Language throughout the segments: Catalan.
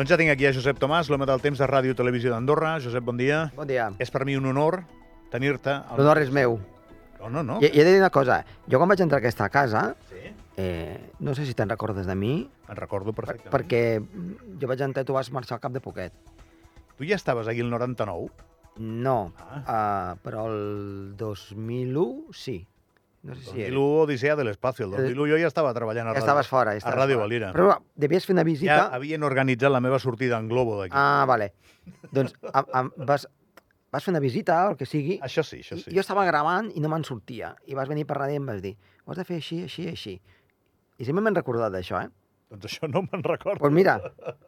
Doncs ja tinc aquí a Josep Tomàs, l'home del temps de Ràdio Televisió d'Andorra. Josep, bon dia. Bon dia. És per mi un honor tenir-te... al- L'honor és meu. No, no, no. I, I he de dir una cosa. Jo quan vaig entrar a aquesta casa, Sí, eh, no sé si te'n recordes de mi, en recordo per, perfectament. perquè jo vaig entrar i tu vas marxar al cap de poquet. Tu ja estaves aquí el 99? No, Ah. uh, però el 2001 sí. No sé si era. 2001 Odissea de l'Espacio. El 2001 jo ja estava treballant a Ja Ràdio, estaves fora. Ja a estaves Ràdio fora. Valira. Però devies fer una Ja visita... havien organitzat la meva sortida en globo d'aquí. Ah, vale. doncs a, a, vas, vas fer una visita, el que sigui, Això sí, això i sí. jo estava gravant i no me'n sortia. I vas venir per ràdio i em vas dir, ho has de fer així, així, així. I sempre m'he recordat d'això, eh? Doncs això no me'n recordo. Doncs pues mira,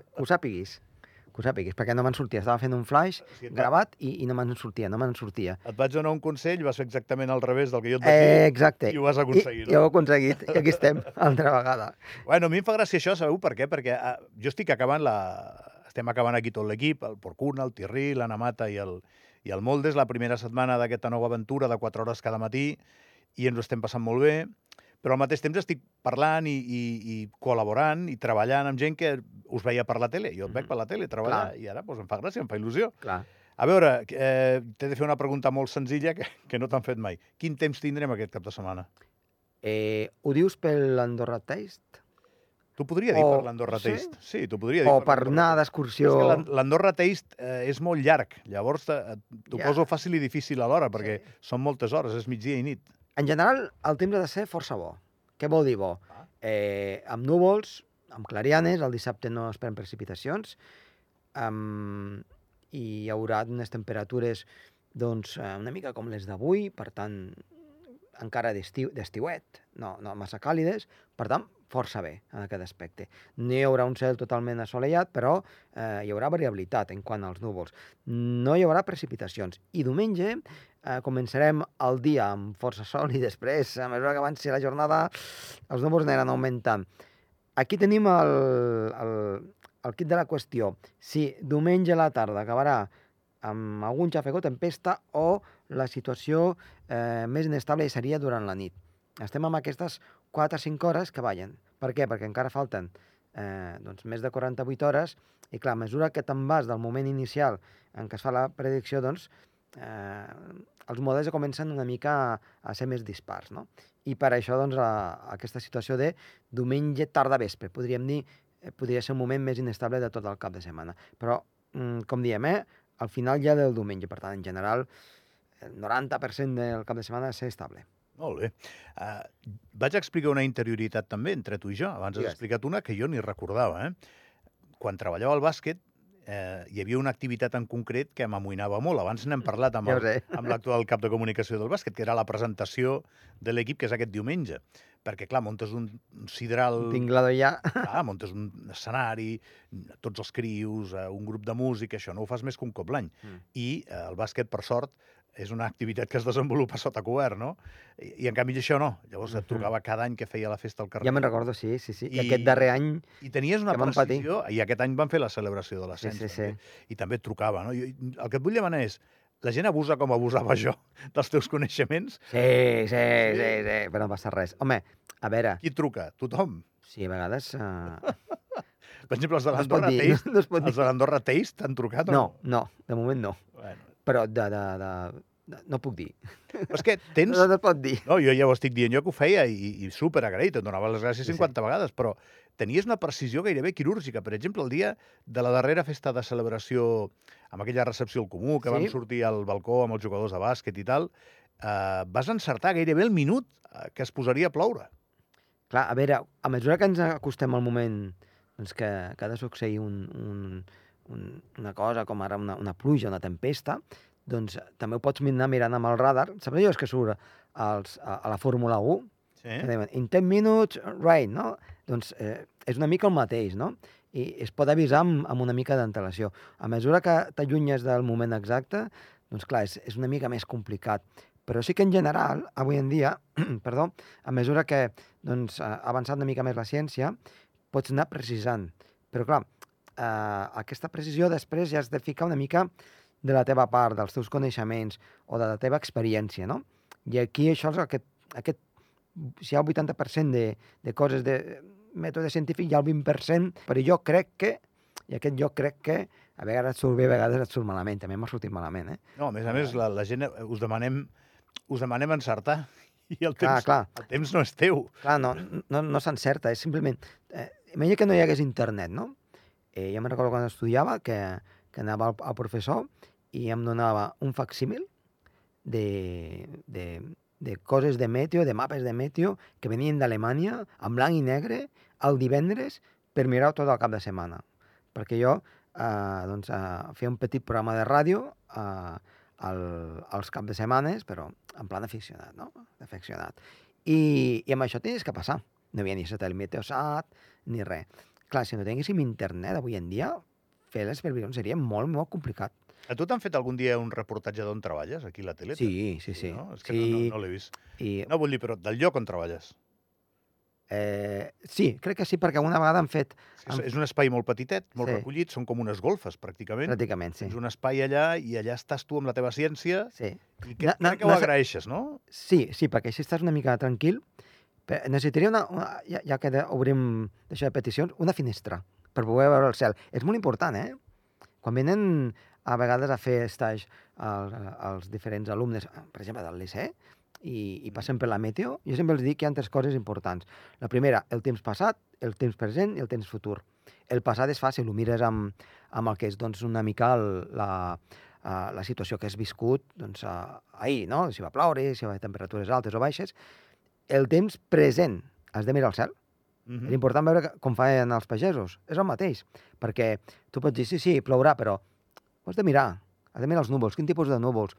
que ho sàpiguis, que ho sàpiguis, perquè no me'n sortia. Estava fent un flash Sí, gravat i, i no me'n sortia, no me'n sortia. Et vaig donar un consell, vas fer exactament al revés del que jo et vaig Eh, dir. exacte. I ho has aconseguit, I, no? I ho he aconseguit, i aquí estem, altra vegada. Bueno, a mi em fa gràcia això, sabeu per què? Perquè uh, jo estic acabant la... Estem acabant aquí tot l'equip, el Porcuna, el Tirri, l'Anna Mata i el, i el Moldes, la primera setmana d'aquesta nova aventura de 4 hores cada matí, i ens ho estem passant molt bé, però al mateix temps estic parlant i, i, i col·laborant i treballant amb gent que us veia per la tele. Jo et veig Mhm. per la tele treballar Clar. i ara doncs, em fa gràcia, em fa il·lusió. Clar. A veure, eh, t'he de fer una pregunta molt senzilla que, que no t'han fet mai. Quin temps tindrem aquest cap de setmana? Eh, ho dius per l'Andorra Taste? Tu podria dir O- per l'Andorra sí? Taste. Sí, tu podria dir O per l'Andorra anar d'excursió? L'Andorra Taste eh, és molt llarg, llavors te- t'ho Ja. poso fàcil i difícil alhora, perquè són moltes hores, és migdia i nit. En general, el temps ha de ser força bo. Què vol dir bo? Eh, amb núvols, amb clarianes, el dissabte no esperem precipitacions, um, i hi haurà unes temperatures doncs, eh, una mica com les d'avui, per tant, encara d'estiu- d'estiuet, no, no massa càlides, per tant, força bé en aquest aspecte. No hi haurà un cel totalment assolellat, però eh, hi haurà variabilitat en quant als núvols. No hi haurà precipitacions. I diumenge eh, començarem el dia amb força sol i després, a mesura que avanci la jornada, els núvols aniran augmentant. Aquí tenim el, el, el kit de la qüestió. Si diumenge a la tarda acabarà amb algun xafegó, tempesta, o la situació eh, més inestable seria durant la nit. Estem amb aquestes 4 o 5 hores que ballen. Per què? Perquè encara falten eh, doncs més de 48 hores i, clar, a mesura que te'n vas del moment inicial en què es fa la predicció, doncs, eh, els models ja comencen una mica a, a ser més dispars, no? I per això, doncs, a, aquesta situació de diumenge tarda vespre, podríem dir, eh, podria ser un moment més inestable de tot el cap de setmana. Però, mm, com diem, eh, al final ja del diumenge, per tant, en general, el 90% del cap de setmana ser estable. Molt bé. Uh, vaig explicar una interioritat també entre tu i jo. Abans has Digues. explicat una que jo ni recordava. Eh? Quan treballava al bàsquet, eh, hi havia una activitat en concret que m'amoïnava molt. Abans n'hem parlat amb Ja el- amb l'actual cap de comunicació del bàsquet, que era la presentació de l'equip, que és aquest diumenge. Perquè, clar, muntes un un sidral... Tinc la d'allà. Clar, muntes un escenari, tots els crios, eh, un grup de música, això no ho fas més que un cop l'any. Mm. I eh, el bàsquet, per sort, és una activitat que es desenvolupa sota cobert, no? I, i en canvi això no. Llavors et trucava cada any que feia la festa al carrer. Ja me'n recordo, sí, sí, sí. I, I- aquest darrer any... I tenies una precisió, i aquest any van fer la celebració de l'ascens, Sí, sí, també, i també et trucava, no? I, el que et vull demanar és, la gent abusa com abusava jo dels teus coneixements? Sí, sí, sí, sí, però no passa res. Home, a veure, Qui truca? Tothom. sí, a vegades... Uh, Per exemple, els de no l'Andorra dir, Taste, no, no els de l'Andorra Taste t'han trucat o No, no, de moment no. Bueno, Però de, de, de, de no puc dir. però és que tens... No, no pot dir. No, jo ja ho estic dient jo que ho feia i, i super agraït, et donava les gràcies Sí, sí. 50 vegades, però tenies una precisió gairebé quirúrgica. Per exemple, el dia de la darrera festa de celebració, amb aquella recepció al comú, que Sí. vam sortir al balcó amb els jugadors de bàsquet i tal, eh, vas encertar gairebé el minut eh, que es posaria a ploure. Clar, a veure, a mesura que ens acostem al moment doncs que, que ha de succeir un, un, un, una cosa com ara una, una pluja, una tempesta, doncs també ho pots anar mirant amb el radar. Saps allò que surt als, a, a la Fórmula 1? Sí? que diuen, in 10 minutes, rain, no? Doncs eh, és una mica el mateix, no? I es pot avisar amb, amb una mica d'antelació. A mesura que t'allunyes del moment exacte, doncs clar, és, és una mica més complicat. Però sí que en general, avui en dia, perdó, a mesura que doncs, ha avançat una mica més la ciència, pots anar precisant. Però clar, eh, aquesta precisió després ja has de ficar una mica de la teva part, dels teus coneixements o de la teva experiència, no? I aquí això és aquest, aquest si hi ha el 80% de, de coses de mètode científic, hi ha el 20%, però jo crec que I aquest lloc crec que a vegades et surt bé, a vegades et surt malament. També m'ha sortit malament, eh? No, a més a més, la, la gent, eh, us demanem, us demanem encertar. I el Clar, temps, clar. el temps no és teu. Clar, no, no, no s'encerta, és simplement... Eh, imagina que no hi hagués internet, no? Eh, jo me'n recordo quan estudiava que, que anava al, al professor i em donava un facsímil de, de, de coses de meteo, de mapes de meteo que venien d'Alemanya, en blanc i negre, el divendres, per mirar tot el cap de setmana. Perquè jo eh, doncs, eh, feia un petit programa de ràdio eh, al, als caps de setmanes, però en plan aficionat, no? Aficionat. I, I amb això tenies que passar. No hi havia ni satèl·lit Meteosat, ni res. Clar, si no tinguéssim internet avui en dia, fer les previsions seria molt, molt complicat. A tu t'han fet algun dia un reportatge d'on treballes, aquí a la tele? Sí, sí, sí. No? És que sí, no, no, no l'he vist. i, No vull dir, però del lloc on treballes. eh, sí, crec que sí, perquè una vegada han fet, És, Amb- és un espai molt petitet, molt Sí. recollit, són com unes golfes, pràcticament. pràcticament, sí. Tens un espai allà i allà estàs tu amb la teva ciència Sí, i que, Na- na- crec que ho na- agraeixes, no? sí, sí perquè així estàs una mica tranquil. Necessitaria, una, una, ja, ja que obrim això de peticions, una finestra per poder veure el cel. És molt important, eh? Quan venen a vegades a fer stage als, als diferents alumnes, per exemple, del liceu, i, i passen per la meteo, jo sempre els dic que hi ha tres coses importants. La primera, el temps passat, el temps present i el temps futur. El passat és fàcil, ho mires amb, amb el que és doncs, una mica el, la, la situació que has viscut doncs, ahir, no? si va ploure, si va haver temperatures altes o baixes. El temps present, has de mirar el cel. Mhm. És important veure com fan els pagesos. És el mateix, perquè tu pots dir, sí, sí, plourà, però ho has de mirar. Has de mirar els núvols, quin tipus de núvols,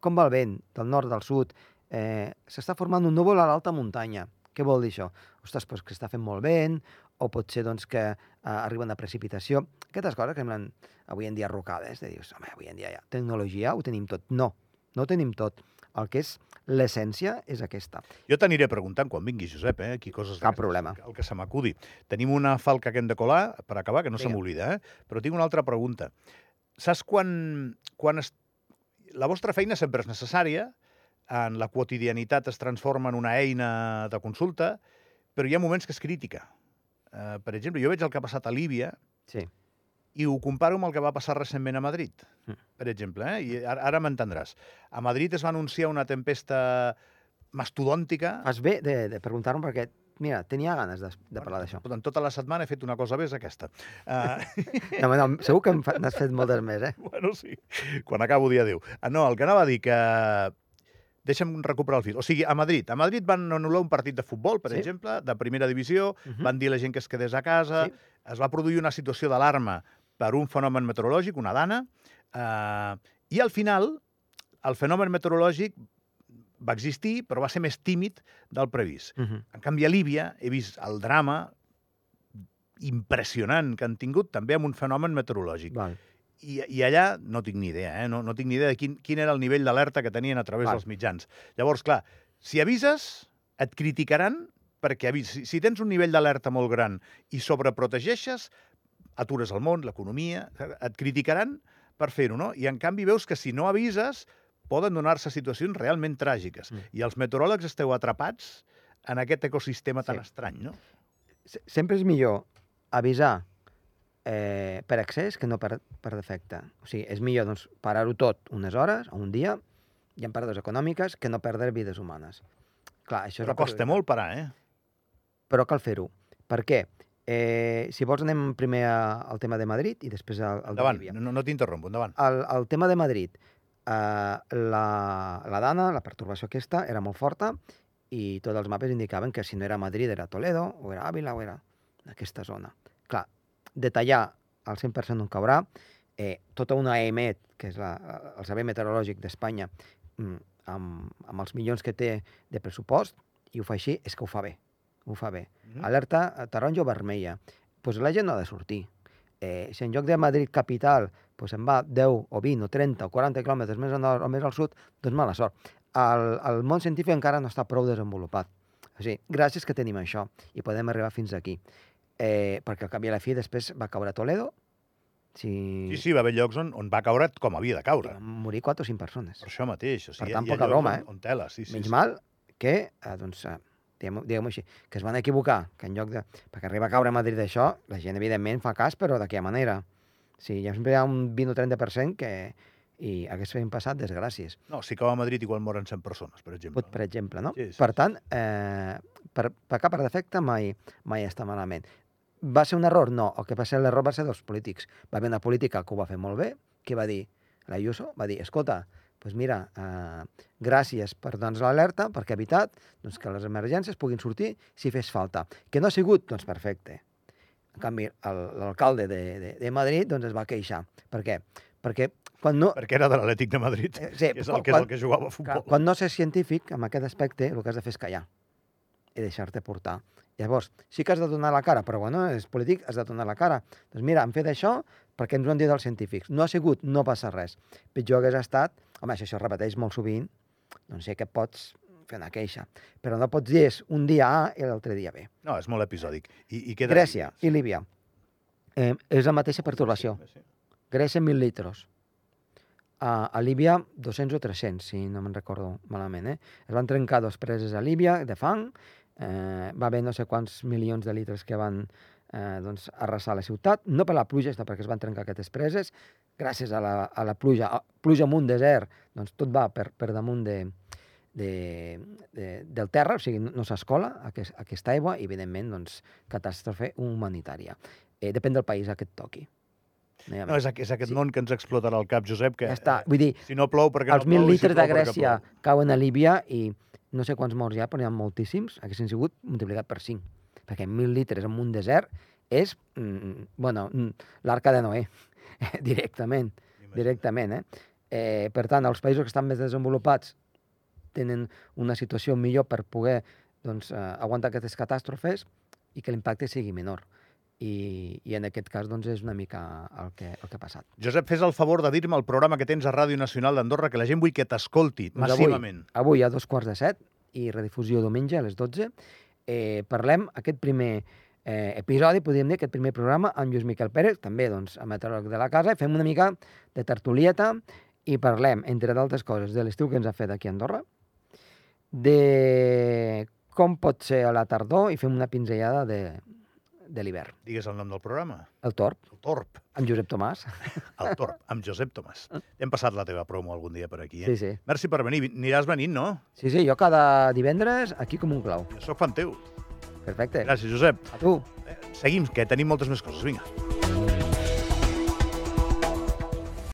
com va el vent, del nord, del sud. Eh, S'està formant un núvol a l'alta muntanya. Què vol dir això? Ostres, doncs que està fent molt vent, o pot ser doncs, que eh, arriba una precipitació. Aquestes coses que semblen avui en dia rocades, de dius, home, avui en dia ja tecnologia ho tenim tot. No, no ho tenim tot. El que és l'essència és aquesta. Jo t'aniré preguntant quan vingui, Josep, eh? Aquí coses Cap problema. El que se m'acudi. Tenim una falca que hem de colar, per acabar, que no se Vinga. m'oblida, eh? Però tinc una altra pregunta. Saps quan... quan es... La vostra feina sempre és necessària, en la quotidianitat es transforma en una eina de consulta, però hi ha moments que és crítica. Uh, per exemple, jo veig el que ha passat a Líbia Sí. I ho comparo amb el que va passar recentment a Madrid, Mm. per exemple. Eh? I ara, ara m'entendràs. A Madrid es va anunciar una tempesta mastodòntica Fas bé de, de preguntar-me perquè, mira, tenia ganes de, de parlar d'això. Escolta, en tota la setmana he fet una cosa bé, és aquesta. Uh, No, no, segur que n'has fet moltes més, eh? bueno, sí. Quan acabo, dia adéu. Uh, no, el que anava a dir que... Deixa'm recuperar el fil. O sigui, a Madrid. A Madrid van anul·lar un partit de futbol, per Sí. exemple, de primera divisió, Uh -huh. van dir a la gent que es quedés a casa, Sí. es va produir una situació d'alarma per un fenomen meteorològic, una dana, eh, i al final el fenomen meteorològic va existir, però va ser més tímid del previst. Uh -huh. En canvi, a Líbia he vist el drama impressionant que han tingut també amb un fenomen meteorològic. Val. I, I allà no tinc ni idea, eh? no, no tinc ni idea de quin, quin era el nivell d'alerta que tenien a través Val. dels mitjans. Llavors, clar, si avises, et criticaran perquè si, si tens un nivell d'alerta molt gran i sobreprotegeixes, atures el món, l'economia, et criticaran per fer-ho, no? I en canvi veus que si no avises poden donar-se situacions realment tràgiques. Mm. I els meteoròlegs esteu atrapats en aquest ecosistema tan Sí. estrany, no? Se- Sempre és millor avisar eh, per accés que no per, per defecte. O sigui, és millor doncs, parar-ho tot unes hores o un dia, hi ha pèrdues econòmiques, que no perdre vides humanes. Clar, això és Però la costa molt parar, eh? Però cal fer-ho. Per què? Eh, si vols anem primer a- al tema de Madrid i després al, al de Endavant, Líbia. no, no t'interrompo, endavant. El, el tema de Madrid, eh, la, la dana, la pertorbació aquesta, era molt forta i tots els mapes indicaven que si no era Madrid era Toledo, o era Àvila, o era aquesta zona. Clar, detallar al 100% on caurà, eh, tota una EMET, que és la, el Servei Meteorològic d'Espanya, mm, amb, amb els milions que té de pressupost, i ho fa així, és que ho fa bé. Ho fa bé. Mhm. Alerta eh, taronja o vermella. Pues la gent no ha de sortir. Eh, si en lloc de Madrid capital pues se'n va 10 o 20 o 30 o 40 quilòmetres més nord o més al sud, doncs mala sort. El, el món científic encara no està prou desenvolupat. O sigui, gràcies que tenim això i podem arribar fins aquí. Eh, perquè al cap i a la fi després va caure a Toledo, si... Sí, sí, va haver llocs on, on va caure com havia de caure. van morir 4 o 5 persones. Per això mateix. O sigui, Per tant, poca broma, on, eh? On tela, sí, sí. Menys sí. mal que, eh, doncs, eh, diguem-ho diguem així, que es van equivocar, que en lloc de... Perquè arriba a caure a Madrid això, la gent evidentment fa cas, però d'aquella manera. Sí, ja sempre hi ha un 20 o 30% que i haguessin passat desgràcies. No, si cau a Madrid igual moren 100 persones, per exemple. Pot, per exemple, no? Sí, sí, per tant, eh, per pecar per defecte mai, mai està malament. Va ser un error? No. El que va ser l'error va ser dels polítics. Va haver una política que ho va fer molt bé, que va dir, l'Ayuso va dir, escolta, doncs mira, eh, gràcies per doncs, l'alerta, perquè ha evitat doncs, que les emergències puguin sortir si fes falta. Que no ha sigut? Doncs perfecte. En canvi, l'alcalde de, de, de Madrid doncs, es va queixar. Per què? Perquè quan no, Perquè era de l'Atlètic de Madrid, Eh, sí, que és el quan- que, és el que jugava a Clar, futbol. quan no s'és científic, amb aquest aspecte, el que has de fer és callar i deixar-te portar. Llavors, sí que has de donar la cara, però bueno, és polític, has de donar la cara. Doncs mira, hem fet això perquè ens ho han dit els científics. No ha sigut, no passa res. Pitjor hagués estat, home, això això es repeteix molt sovint, doncs sé que pots fer una queixa, però no pots dir és un dia A i l'altre dia B. No, és molt episòdic. I, i queda... Grècia i Líbia. Eh, és la mateixa perturbació. Sí. Grècia, 1.000 litros. A, a Líbia, 200 o 300, si no me'n recordo malament. Eh? Es van trencar dos preses a Líbia de fang, eh, va haver no sé quants milions de litres que van eh, doncs, arrasar la ciutat, no per la pluja, sinó perquè es van trencar aquestes preses, gràcies a la, a la pluja, a, pluja un desert, doncs tot va per, per damunt de, de, de, del terra, o sigui, no, no s'escola aquest, aquesta aigua i, evidentment, doncs, catàstrofe humanitària. Eh, depèn del país a què et toqui. No, hi No, és, és aquest Sí. món que ens explotarà al cap, Josep, que Ja està. Vull dir, si no plou perquè els no mil plou, i si litres de Grècia cauen a Líbia i no sé quants morts hi ha, però n'hi ha moltíssims, haguessin sigut multiplicat per 5. Perquè mil litres en un desert és, mm, bueno, mm, l'arca de Noé, directament, Imagina't. directament, eh? eh? Per tant, els països que estan més desenvolupats tenen una situació millor per poder doncs, eh, aguantar aquestes catàstrofes i que l'impacte sigui menor. I, i en aquest cas doncs, és una mica el que, el que ha passat. Josep, fes el favor de dir-me el programa que tens a Ràdio Nacional d'Andorra, que la gent vull que t'escolti Doncs massivament. Avui, avui a dos quarts de set i redifusió diumenge a les 12. Eh, parlem aquest primer eh, episodi, podríem dir, aquest primer programa amb Lluís Miquel Pérez, també doncs, a meteoròleg de la casa, i fem una mica de tertulieta i parlem, entre d'altres coses, de l'estiu que ens ha fet aquí a Andorra, de com pot ser a la tardor i fem una pinzellada de, de l'hivern. Digues el nom del programa. El Torb, El Torp. amb Josep Tomàs. El Torp, amb Josep Tomàs. Hem passat la teva promo algun dia per aquí, eh? Sí, sí. Merci per venir. Aniràs venint, no? Sí, sí, jo cada divendres aquí com un clau. Soc fan teu. Perfecte. Gràcies, Josep. A tu. Eh, Seguim, que tenim moltes més coses. Vinga.